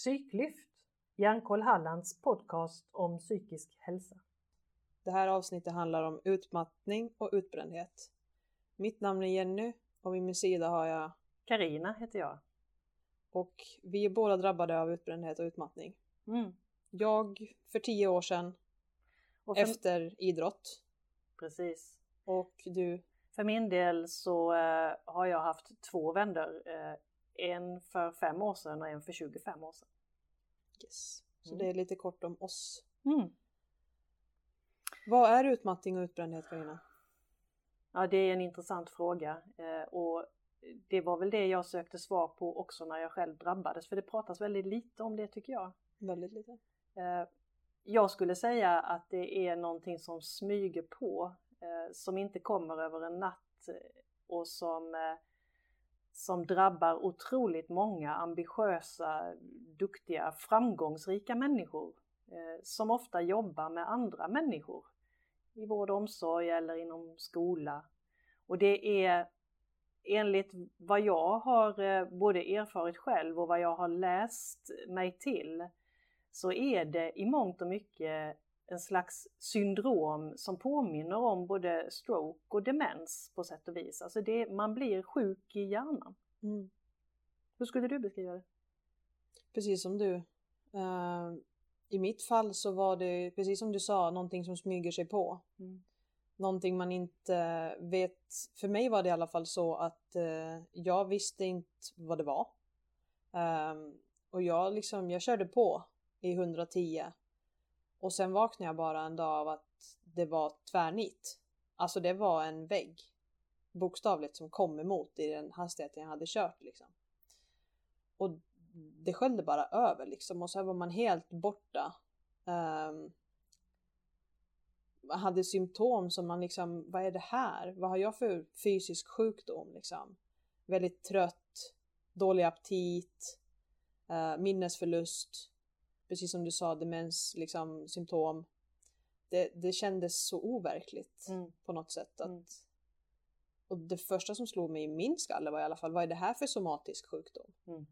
Psyklyft, Hjärnkoll Hallands podcast om psykisk hälsa. Det här avsnittet handlar om utmattning och utbrändhet. Mitt namn är Jenny och vid min sida har jag Karina heter jag. och vi är båda drabbade av utbrändhet och utmattning. Mm. Jag för tio år sedan för, efter idrott Precis. och du För min del så eh, har jag haft två vänner. Eh, en för fem år sedan och en för 25 år sedan. Yes. Så Mm. det är lite kort om oss. Mm. Vad är utmattning och utbrändhet Carina? Ja, det är en intressant fråga. Eh, och det var väl det jag sökte svar på också när jag själv drabbades. För det pratas väldigt lite om det tycker jag. Väldigt lite. Eh, Jag skulle säga att det är någonting som smyger på, eh, som inte kommer över en natt och som, som drabbar otroligt många ambitiösa, duktiga, framgångsrika människor eh, som ofta jobbar med andra människor i vård och omsorg eller inom skola. Och det är enligt vad jag har eh, både erfarit själv och vad jag har läst mig till så är det i mångt och mycket en slags syndrom som påminner om både stroke och demens på sätt och vis. Alltså det, man blir sjuk i hjärnan. Mm. Hur skulle du beskriva det? Precis som du. Eh, I mitt fall så var det precis som du sa någonting som smyger sig på. Mm. någonting man inte vet. För mig var det i alla fall så att eh, jag visste inte vad det var. Ehm, och jag liksom, jag körde på i 110. Och sen vaknade jag bara en dag av att det var tvärnit. Alltså det var en vägg. Bokstavligt som kom emot i den hastigheten jag hade kört liksom. Och det sköljde bara över liksom och så var man helt borta. Um, hade symptom som man liksom, vad är det här? Vad har jag för fysisk sjukdom liksom? Väldigt trött, dålig aptit, uh, minnesförlust, precis som du sa, demens liksom symptom. Det, det kändes så overkligt Mm. på något sätt. Att, Mm. Och det första som slog mig i min skalle var i alla fall, vad är det här för somatisk sjukdom? Mm.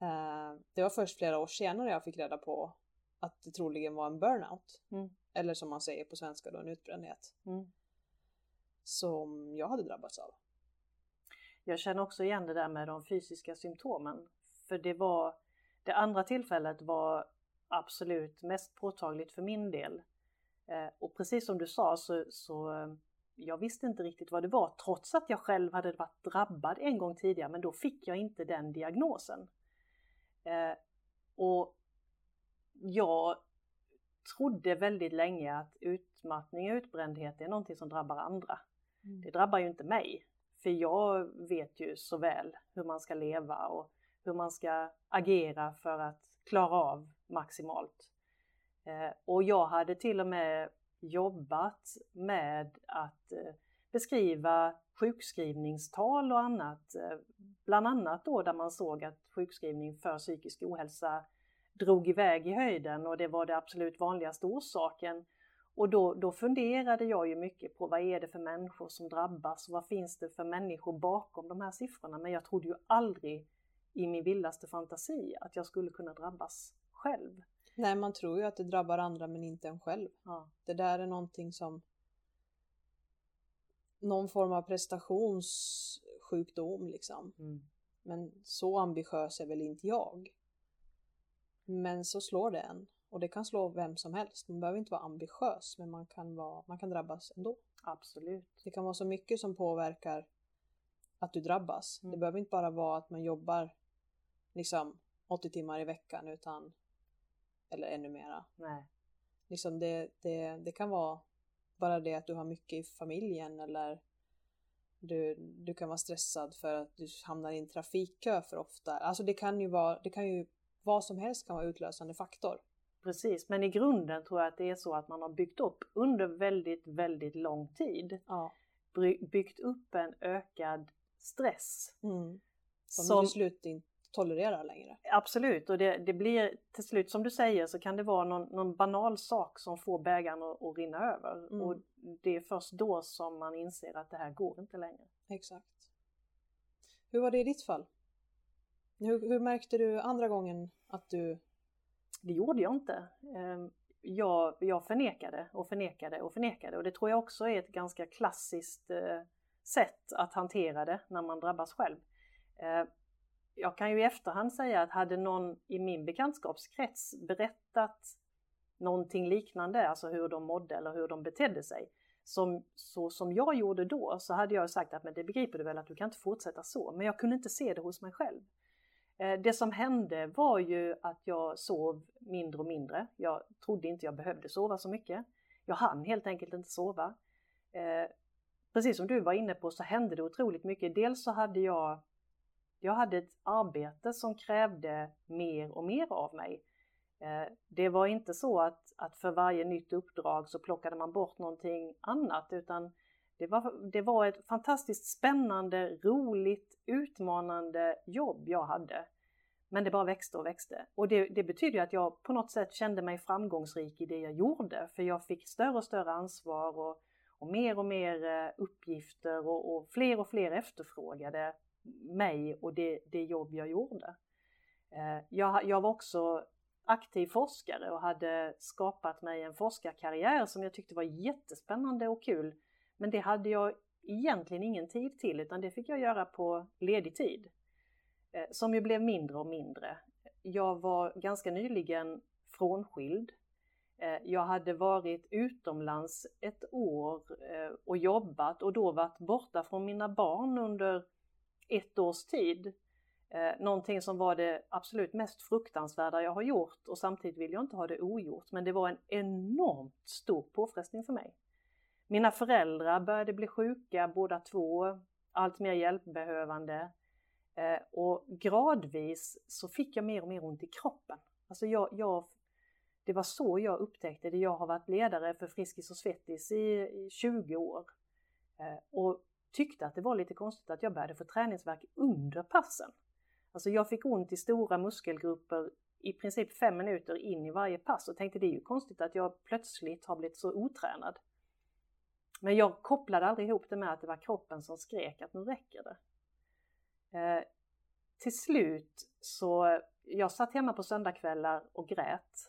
Eh, det var först flera år senare jag fick reda på att det troligen var en burnout. Mm. Eller som man säger på svenska då, en utbrändhet. Mm. Som jag hade drabbats av. Jag känner också igen det där med de fysiska symptomen. För det var, det andra tillfället var absolut mest påtagligt för min del. Eh, och precis som du sa så, så eh, jag visste inte riktigt vad det var trots att jag själv hade varit drabbad en gång tidigare men då fick jag inte den diagnosen. Eh, och jag trodde väldigt länge att utmattning och utbrändhet är någonting som drabbar andra. Det drabbar ju inte mig. För jag vet ju så väl hur man ska leva och hur man ska agera för att klara av maximalt. Eh, och jag hade till och med jobbat med att eh, beskriva sjukskrivningstal och annat. Eh, bland annat då där man såg att sjukskrivning för psykisk ohälsa drog iväg i höjden och det var det absolut vanligaste orsaken. Och då, då funderade jag ju mycket på vad är det för människor som drabbas? Vad finns det för människor bakom de här siffrorna? Men jag trodde ju aldrig i min vildaste fantasi att jag skulle kunna drabbas själv. Nej, man tror ju att det drabbar andra men inte en själv. Ja. Det där är någonting som någon form av prestationssjukdom liksom. Mm. Men så ambitiös är väl inte jag. Men så slår det en. Och det kan slå vem som helst. Man behöver inte vara ambitiös men man kan, vara, man kan drabbas ändå. Absolut. Det kan vara så mycket som påverkar att du drabbas. Mm. Det behöver inte bara vara att man jobbar liksom 80 timmar i veckan utan eller ännu mera. Nej. Liksom det, det, det kan vara bara det att du har mycket i familjen eller du, du kan vara stressad för att du hamnar i en trafikkö för ofta. Alltså det kan ju vara, det kan ju vad som helst kan vara utlösande faktor. Precis, men i grunden tror jag att det är så att man har byggt upp under väldigt, väldigt lång tid Ja. byggt upp en ökad stress. Mm. Som, Som- till slut inte tolererar längre. Absolut, och det, det blir till slut som du säger så kan det vara någon, någon banal sak som får bägaren att, att rinna över. Mm. Och det är först då som man inser att det här går inte längre. Exakt. Hur var det i ditt fall? Hur, hur märkte du andra gången att du det gjorde jag inte. Ehm, jag, jag förnekade och förnekade och förnekade och det tror jag också är ett ganska klassiskt eh, sätt att hantera det när man drabbas själv. Eh, jag kan ju i efterhand säga att hade någon i min bekantskapskrets berättat någonting liknande, alltså hur de mådde eller hur de betedde sig, som, så som jag gjorde då så hade jag sagt att men det begriper du väl att du kan inte fortsätta så. Men jag kunde inte se det hos mig själv. Eh, det som hände var ju att jag sov mindre och mindre. Jag trodde inte jag behövde sova så mycket. Jag hann helt enkelt inte sova. Eh, Precis som du var inne på så hände det otroligt mycket. Dels så hade jag, jag hade ett arbete som krävde mer och mer av mig. Eh, det var inte så att, att för varje nytt uppdrag så plockade man bort någonting annat utan det var, det var ett fantastiskt spännande, roligt, utmanande jobb jag hade. Men det bara växte och växte. Och det, det betyder att jag på något sätt kände mig framgångsrik i det jag gjorde. För jag fick större och större ansvar och, och mer och mer eh, uppgifter och, och fler och fler efterfrågade mig och det, det jobb jag gjorde. Eh, jag, jag var också aktiv forskare och hade skapat mig en forskarkarriär som jag tyckte var jättespännande och kul. Men det hade jag egentligen ingen tid till utan det fick jag göra på ledig tid. Eh, som ju blev mindre och mindre. Jag var ganska nyligen frånskild. Eh, jag hade varit utomlands ett år eh, och jobbat och då varit borta från mina barn under ett års tid. Eh, någonting som var det absolut mest fruktansvärda jag har gjort och samtidigt vill jag inte ha det ogjort men det var en enormt stor påfrestning för mig. Mina föräldrar började bli sjuka båda två, allt mer hjälpbehövande. Och gradvis så fick jag mer och mer ont i kroppen. Alltså jag, jag, det var så jag upptäckte det. Jag har varit ledare för Friskis och Svettis i, 20 år. Eh, och tyckte att det var lite konstigt att jag började få träningsverk under passen. Alltså jag fick ont i stora muskelgrupper i princip fem minuter in i varje pass och tänkte det är ju konstigt att jag plötsligt har blivit så otränad. Men jag kopplade aldrig ihop det med att det var kroppen som skrek att nu räcker det. Eh, till slut så, jag satt hemma på söndagkvällar och grät.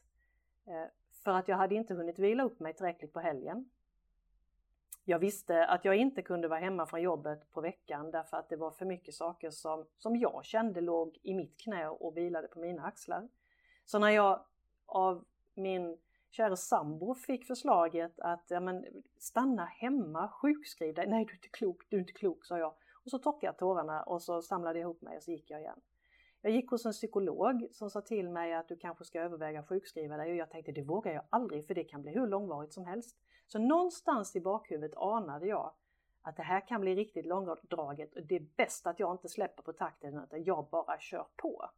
Eh, för att jag hade inte hunnit vila upp mig tillräckligt på helgen. Jag visste att jag inte kunde vara hemma från jobbet på veckan därför att det var för mycket saker som, som jag kände låg i mitt knä och vilade på mina axlar. Så när jag av min kära sambo fick förslaget att ja, men, stanna hemma, sjukskriv dig. Nej, du är inte klok, du är inte klok, sa jag. Och så torkade jag tårarna och så samlade jag ihop mig och så gick jag igen. Jag gick hos en psykolog som sa till mig att du kanske ska överväga sjukskriva dig och jag tänkte det vågar jag aldrig för det kan bli hur långvarigt som helst. Så någonstans i bakhuvudet anade jag att det här kan bli riktigt långdraget och det är bäst att jag inte släpper på takten utan jag bara kör på.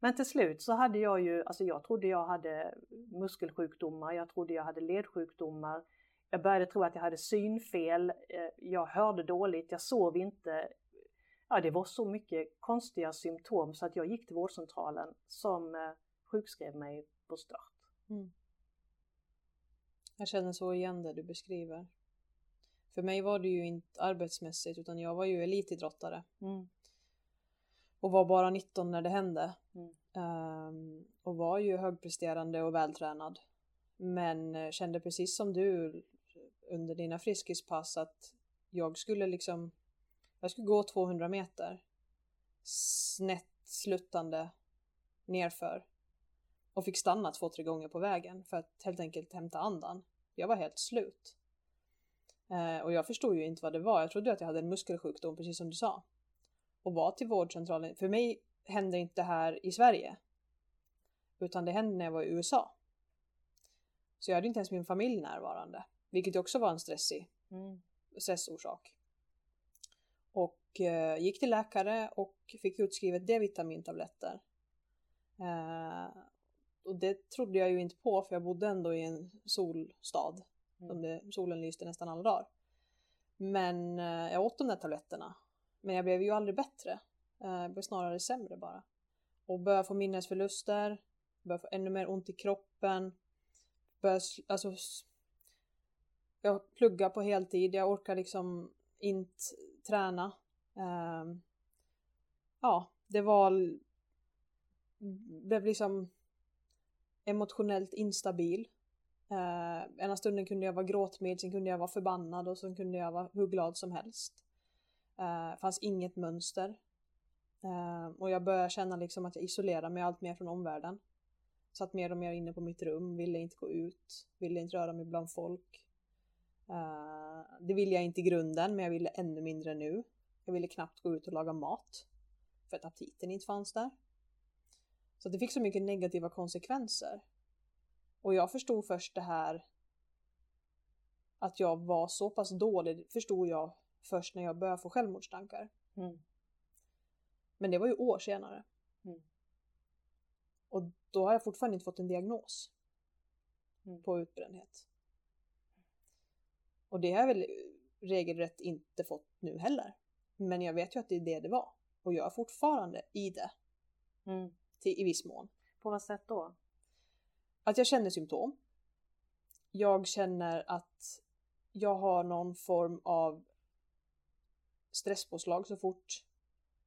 Men till slut så hade jag ju, alltså jag trodde jag hade muskelsjukdomar, jag trodde jag hade ledsjukdomar, jag började tro att jag hade synfel, eh, jag hörde dåligt, jag sov inte. Ja, det var så mycket konstiga symptom så att jag gick till vårdcentralen som eh, sjukskrev mig på start. Mm. Jag känner så igen det du beskriver. För mig var det ju inte arbetsmässigt utan jag var ju elitidrottare. Mm. Och var bara 19 när det hände. Mm. Um, och var ju högpresterande och vältränad. Men eh, kände precis som du under dina friskispass att jag skulle liksom, jag skulle gå 200 meter snett sluttande nerför och fick stanna två, tre gånger på vägen för att helt enkelt hämta andan. Jag var helt slut. Eh, och jag förstod ju inte vad det var. Jag trodde att jag hade en muskelsjukdom, precis som du sa. Och var till vårdcentralen. För mig hände inte det här i Sverige. Utan det hände när jag var i USA. Så jag hade inte ens min familj närvarande. Vilket också var en stressig mm. stressorsak. Eh, gick till läkare och fick utskrivet D-vitamintabletter. Eh, och det trodde jag ju inte på för jag bodde ändå i en solstad. Mm. Det, solen lyste nästan alla dagar. Men eh, jag åt de där tabletterna. Men jag blev ju aldrig bättre. Jag blev snarare sämre bara. Och började få minnesförluster. Började få ännu mer ont i kroppen. Började, alltså jag pluggar på heltid, jag orkar liksom inte träna. Ehm, ja, det var... Blev liksom... emotionellt instabil. Eh, ena stunden kunde jag vara gråtmild, sen kunde jag vara förbannad och sen kunde jag vara hur glad som helst. Eh, fanns inget mönster. Eh, och jag började känna liksom att jag isolerade mig allt mer från omvärlden. Satt mer och mer inne på mitt rum, ville inte gå ut, ville inte röra mig bland folk. Uh, det ville jag inte i grunden, men jag ville ännu mindre nu. Jag ville knappt gå ut och laga mat. För att aptiten inte fanns där. Så det fick så mycket negativa konsekvenser. Och jag förstod först det här att jag var så pass dålig, förstod jag först när jag började få självmordstankar. Mm. Men det var ju år senare. Mm. Och då har jag fortfarande inte fått en diagnos mm. på utbrändhet. Och det har jag väl regelrätt inte fått nu heller. Men jag vet ju att det är det det var. Och jag är fortfarande i det. Mm. Till, I viss mån. På vad sätt då? Att jag känner symptom. Jag känner att jag har någon form av stresspåslag så fort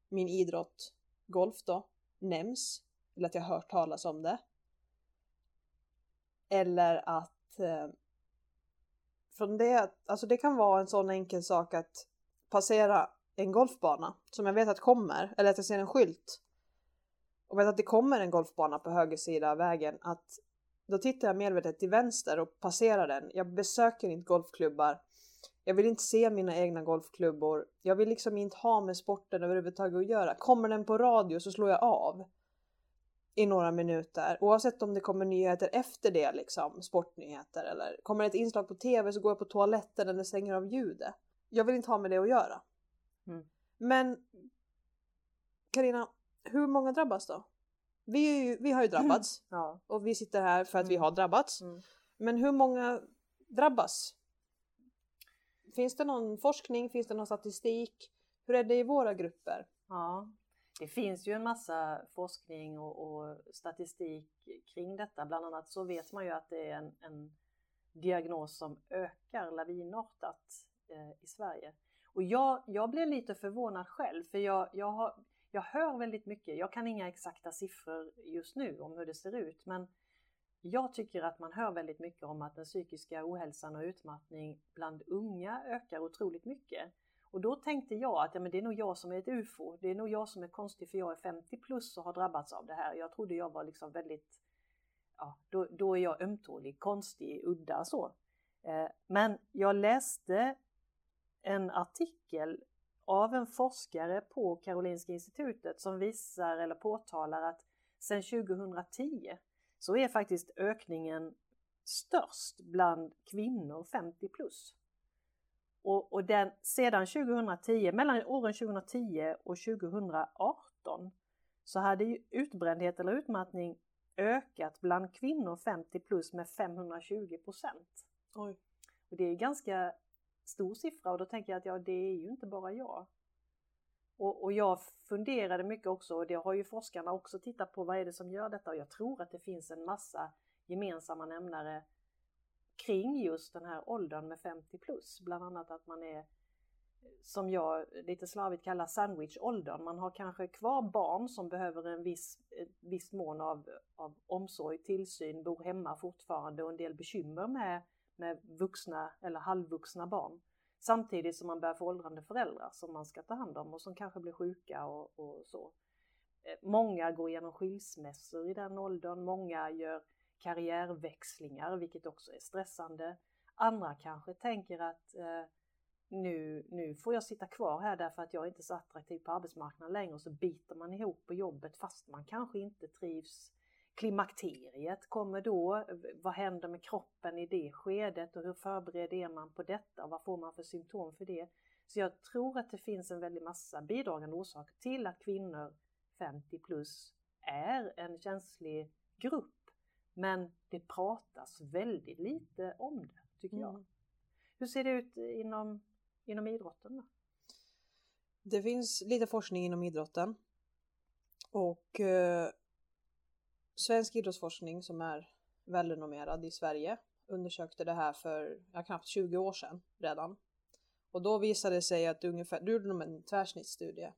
min idrott, golf då, nämns. Eller att jag hört talas om det. Eller att eh, från det, alltså det kan vara en sån enkel sak att passera en golfbana som jag vet att kommer, eller att jag ser en skylt och vet att det kommer en golfbana på höger sida av vägen, att då tittar jag medvetet till vänster och passerar den. Jag besöker inte golfklubbar. Jag vill inte se mina egna golfklubbor. Jag vill liksom inte ha med sporten överhuvudtaget att göra. Kommer den på radio så slår jag av i några minuter. Oavsett om det kommer nyheter efter det, liksom sportnyheter eller kommer det ett inslag på tv så går jag på toaletten eller stänger av ljudet. Jag vill inte ha med det att göra. Mm. Men Karina, hur många drabbas då? Vi, ju, vi har ju drabbats ja. och vi sitter här för att mm. vi har drabbats. Mm. Men hur många drabbas? Finns det någon forskning? Finns det någon statistik? Hur är det i våra grupper? Ja, det finns ju en massa forskning och, och, statistik kring detta. Bland annat så vet man ju att det är en, en diagnos som ökar lavinartat eh, i Sverige. Och jag, jag blev lite förvånad själv för jag, jag, har, jag hör väldigt mycket. Jag kan inga exakta siffror just nu om hur det ser ut men jag tycker att man hör väldigt mycket om att den psykiska ohälsan och utmattning bland unga ökar otroligt mycket. Och då tänkte jag att ja, men det är nog jag som är ett UFO. Det är nog jag som är konstig för jag är 50 plus och har drabbats av det här. Jag trodde jag var liksom väldigt, ja, då, då är jag ömtålig, konstig, udda så. Eh, men jag läste en artikel av en forskare på Karolinska institutet som visar eller påtalar att sedan 2010 så är faktiskt ökningen störst bland kvinnor 50 plus. Och, och den, sedan 2010, mellan åren 2010 och 2018 så hade ju utbrändhet eller utmattning ökat bland kvinnor 50 plus med 520 procent. Och det är ganska stor siffra och då tänker jag att ja, det är ju inte bara jag. Och, och, jag funderade mycket också och det har ju forskarna också tittat på vad är det som gör detta och jag tror att det finns en massa gemensamma nämnare kring just den här åldern med 50 plus. Bland annat att man är som jag lite slarvigt kallar sandwichåldern. Man har kanske kvar barn som behöver en viss, viss mån av, av omsorg, tillsyn, bor hemma fortfarande och en del bekymmer med, med vuxna eller halvvuxna barn. Samtidigt som man börjar få åldrande föräldrar som man ska ta hand om och som kanske blir sjuka och, och så. Eh, många går igenom skilsmässor i den åldern, många gör karriärväxlingar, vilket också är stressande. Andra kanske tänker att eh, nu, nu får jag sitta kvar här därför att jag är inte så attraktiv på arbetsmarknaden längre och så biter man ihop på jobbet fast man kanske inte trivs. Klimakteriet kommer då. Vad händer med kroppen i det skedet och hur förberedd är man på detta och vad får man för symptom för det? Så jag tror att det finns en väldig massa bidragande orsaker till att kvinnor 50 plus är en känslig grupp men det pratas väldigt lite om det, tycker mm. jag. Hur ser det ut inom, inom idrotten? Då? Det finns lite forskning inom idrotten. Och eh, svensk idrottsforskning som är välrenommerad i Sverige undersökte det här för ja, knappt 20 år sedan redan. Och då visade det sig att ungefär, då gjorde de en tvärsnittsstudie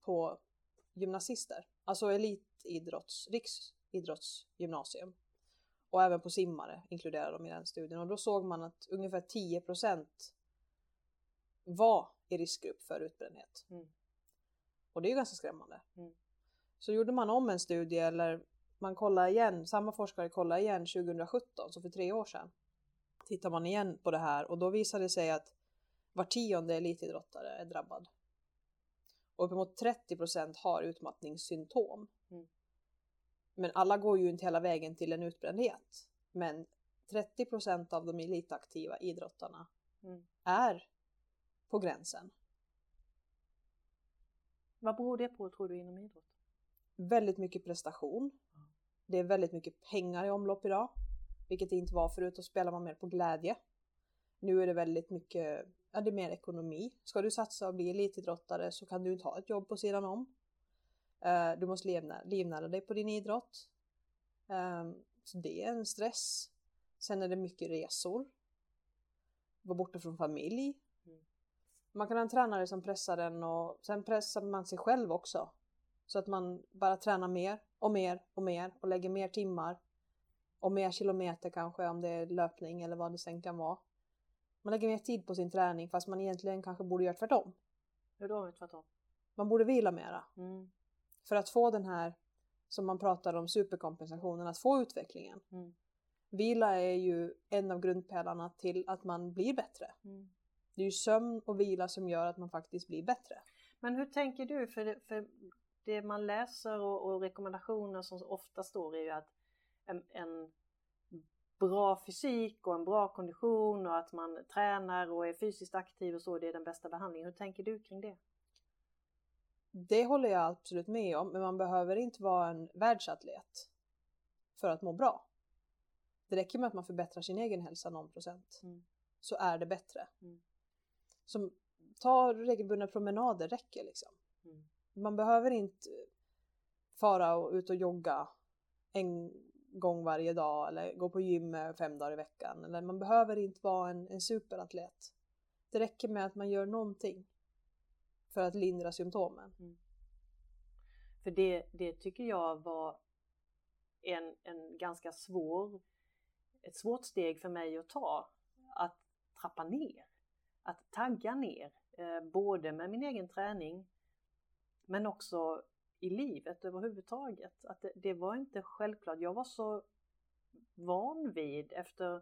på gymnasister, alltså elitidrotts, riksidrottsgymnasium. och även på simmare inkluderade de i den studien och då såg man att ungefär 10% var i riskgrupp för utbrändhet. Mm. Och det är ju ganska skrämmande. Mm. Så gjorde man om en studie eller man kollade igen, samma forskare kollade igen 2017, så för tre år sedan. Tittar man igen på det här och då visade det sig att var tionde elitidrottare är drabbad. Och uppemot 30% har utmattningssymptom. Mm. Men alla går ju inte hela vägen till en utbrändhet. Men 30% av de elitaktiva idrottarna Mm. är på gränsen. Vad beror det på tror du inom idrott? Väldigt mycket prestation. Mm. Det är väldigt mycket pengar i omlopp idag. Vilket det inte var förut, då spelar man mer på glädje. Nu är det väldigt mycket, ja det är mer ekonomi. Ska du satsa och bli elitidrottare så kan du inte ha ett jobb på sidan om. Eh, Du måste livnära, livnära dig på din idrott. Ehm, Så det är en stress. Sen är det mycket resor. Vara borta från familj. Mm. Man kan ha en tränare som pressar en och sen pressar man sig själv också. Så att man bara tränar mer och mer och mer och lägger mer timmar. Och mer kilometer kanske om det är löpning eller vad det sen kan vara. Man lägger mer tid på sin träning fast man egentligen kanske borde göra tvärtom. Hur då tvärtom? Man borde vila mera. Mm. För att få den här, som man pratar om, superkompensationen, att få utvecklingen. Mm. Vila är ju en av grundpelarna till att man blir bättre. Mm. Det är ju sömn och vila som gör att man faktiskt blir bättre. Men hur tänker du? För för det man läser och, och rekommendationer som ofta står är ju att en, en bra fysik och en bra kondition och att man tränar och är fysiskt aktiv och så, det är den bästa behandlingen. Hur tänker du kring det? Det håller jag absolut med om, men man behöver inte vara en världsatlet för att må bra. Det räcker med att man förbättrar sin egen hälsa någon procent, Mm. så är det bättre. Mm. Så ta regelbundna promenader räcker liksom. Mm. Man behöver inte fara och ut och jogga en gång varje dag eller gå på gym fem dagar i veckan. Eller man behöver inte vara en, en superatlet. Det räcker med att man gör någonting för att lindra symptomen. Mm. För det, det tycker jag var en, en ganska svår, ett svårt steg för mig att ta. Att trappa ner, att tagga ner, eh, både med min egen träning men också i livet överhuvudtaget. Att det, det var inte självklart. Jag var så van vid efter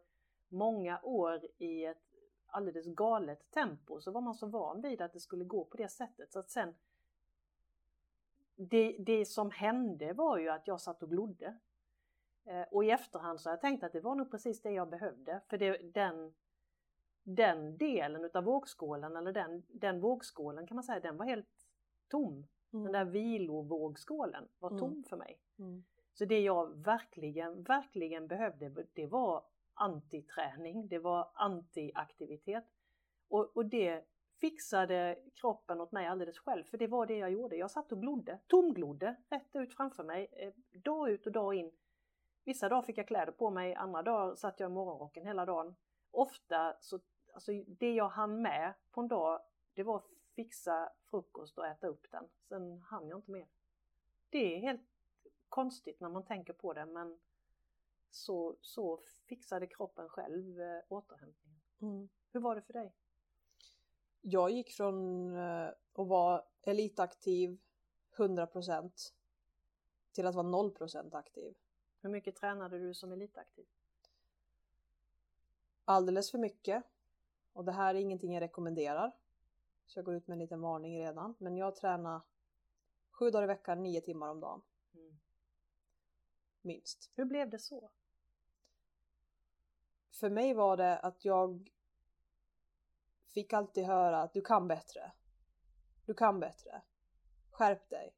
många år i ett alldeles galet tempo så var man så van vid att det skulle gå på det sättet. Så att sen det, det som hände var ju att jag satt och glodde. Eh, och i efterhand så har jag tänkt att det var nog precis det jag behövde. För det, den, den delen utav vågskålen, eller den, den vågskålen kan man säga, den var helt tom. Den där vilovågskålen var tom Mm. för mig. Mm. Så det jag verkligen, verkligen behövde, det var antiträning, det var antiaktivitet. Och, och det fixade kroppen åt mig alldeles själv, för det var det jag gjorde. Jag satt och glodde, tomglodde, rätt ut framför mig, eh, dag ut och dag in. Vissa dagar fick jag kläder på mig, andra dagar satt jag i morgonrocken hela dagen. Ofta så, alltså det jag hann med på en dag, det var fixa frukost och äta upp den. Sen hann jag inte mer. Det är helt konstigt när man tänker på det men så, så fixade kroppen själv eh, återhämtningen. Mm. Hur var det för dig? Jag gick från eh, att vara elitaktiv 100% till att vara 0% aktiv. Hur mycket tränade du som elitaktiv? Alldeles för mycket. Och det här är ingenting jag rekommenderar. Så jag går ut med en liten varning redan. Men jag tränar sju dagar i veckan, nio timmar om dagen. Mm. Minst. Hur blev det så? För mig var det att jag fick alltid höra att du kan bättre. Du kan bättre. Skärp dig.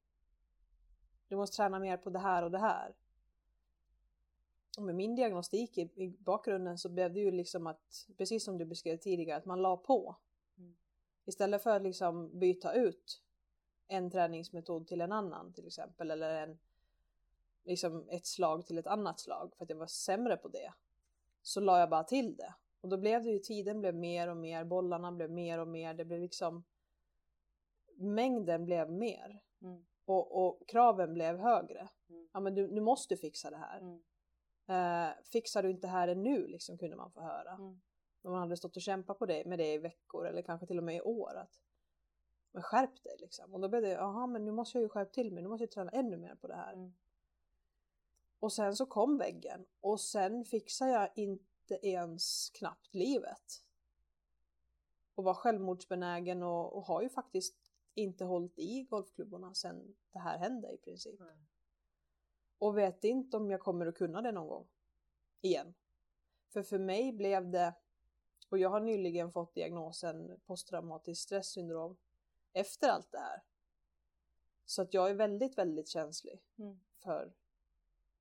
Du måste träna mer på det här och det här. Och med min diagnostik i, i bakgrunden så blev det ju liksom att, precis som du beskrev tidigare, att man la på. Mm. Istället för att liksom byta ut en träningsmetod till en annan till exempel, eller en, liksom ett slag till ett annat slag för att jag var sämre på det. Så la jag bara till det. Och då blev det ju, tiden blev mer och mer, bollarna blev mer och mer, det blev liksom mängden blev mer. Mm. Och, och kraven blev högre. Mm. Ja men du, du måste fixa det här. Mm. Eh, fixar du inte här ännu liksom kunde man få höra. Mm. När man hade stått och kämpat på det, med det i veckor eller kanske till och med i år. Att, men skärp dig liksom. Och då blev det, jaha men nu måste jag ju skärpa till mig, nu måste jag träna ännu mer på det här. Mm. Och sen så kom väggen och sen fixar jag inte ens knappt livet. Och var självmordsbenägen och, och har ju faktiskt inte hållit i golfklubborna sen det här hände i princip. Nej. Och vet inte om jag kommer att kunna det någon gång. Igen. För för mig blev det, och jag har nyligen fått diagnosen posttraumatiskt stresssyndrom efter allt det här. Så att jag är väldigt, väldigt känslig Mm. för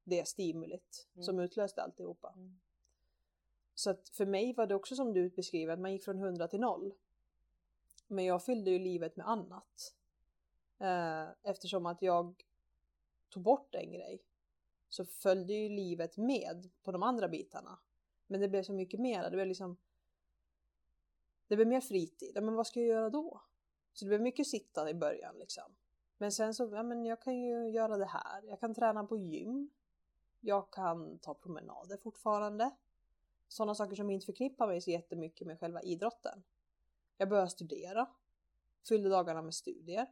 det stimulit Mm. som utlöste alltihopa. Mm. Så att för mig var det också som du beskriver, att man gick från 100 till 0. Men jag fyllde ju livet med annat. Eh, eftersom att jag tog bort en grej så följde ju livet med på de andra bitarna. Men det blev så mycket mer. Det blev liksom det blev mer fritid. Ja, Men vad ska jag göra då? Så det blev mycket sitta i början liksom. Men sen så, ja men jag kan ju göra det här. Jag kan träna på gym. Jag kan ta promenader fortfarande. Sådana saker som inte förknippar mig så jättemycket med själva idrotten. Jag började studera. Fyllde dagarna med studier.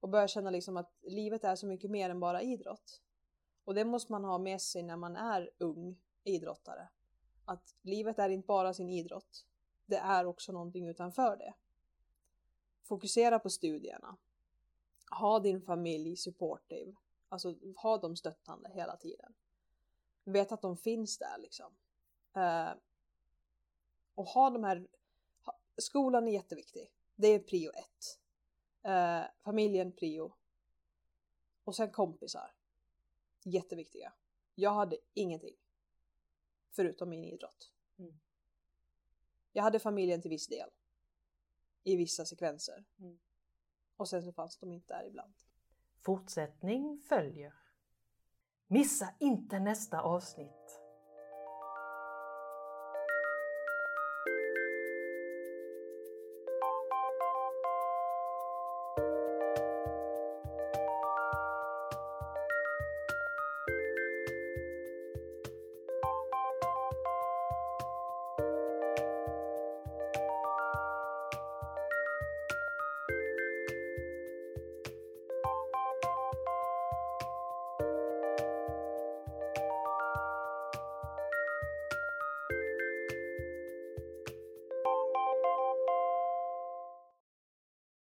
Och började känna liksom att livet är så mycket mer än bara idrott. Och det måste man ha med sig när man är ung idrottare. Att livet är inte bara sin idrott. Det är också någonting utanför det. Fokusera på studierna. Ha din familj supportive. Alltså ha dem stöttande hela tiden. Vet att de finns där liksom. Eh, och ha de här... Ha, skolan är jätteviktig. Det är prio ett. Eh, familjen prio. Och sen kompisar. Jätteviktiga. Jag hade ingenting. Förutom min idrott. Jag hade familjen till viss del. I vissa sekvenser. Mm. Och sen så fanns de inte där ibland. Fortsättning följer. Missa inte nästa avsnitt.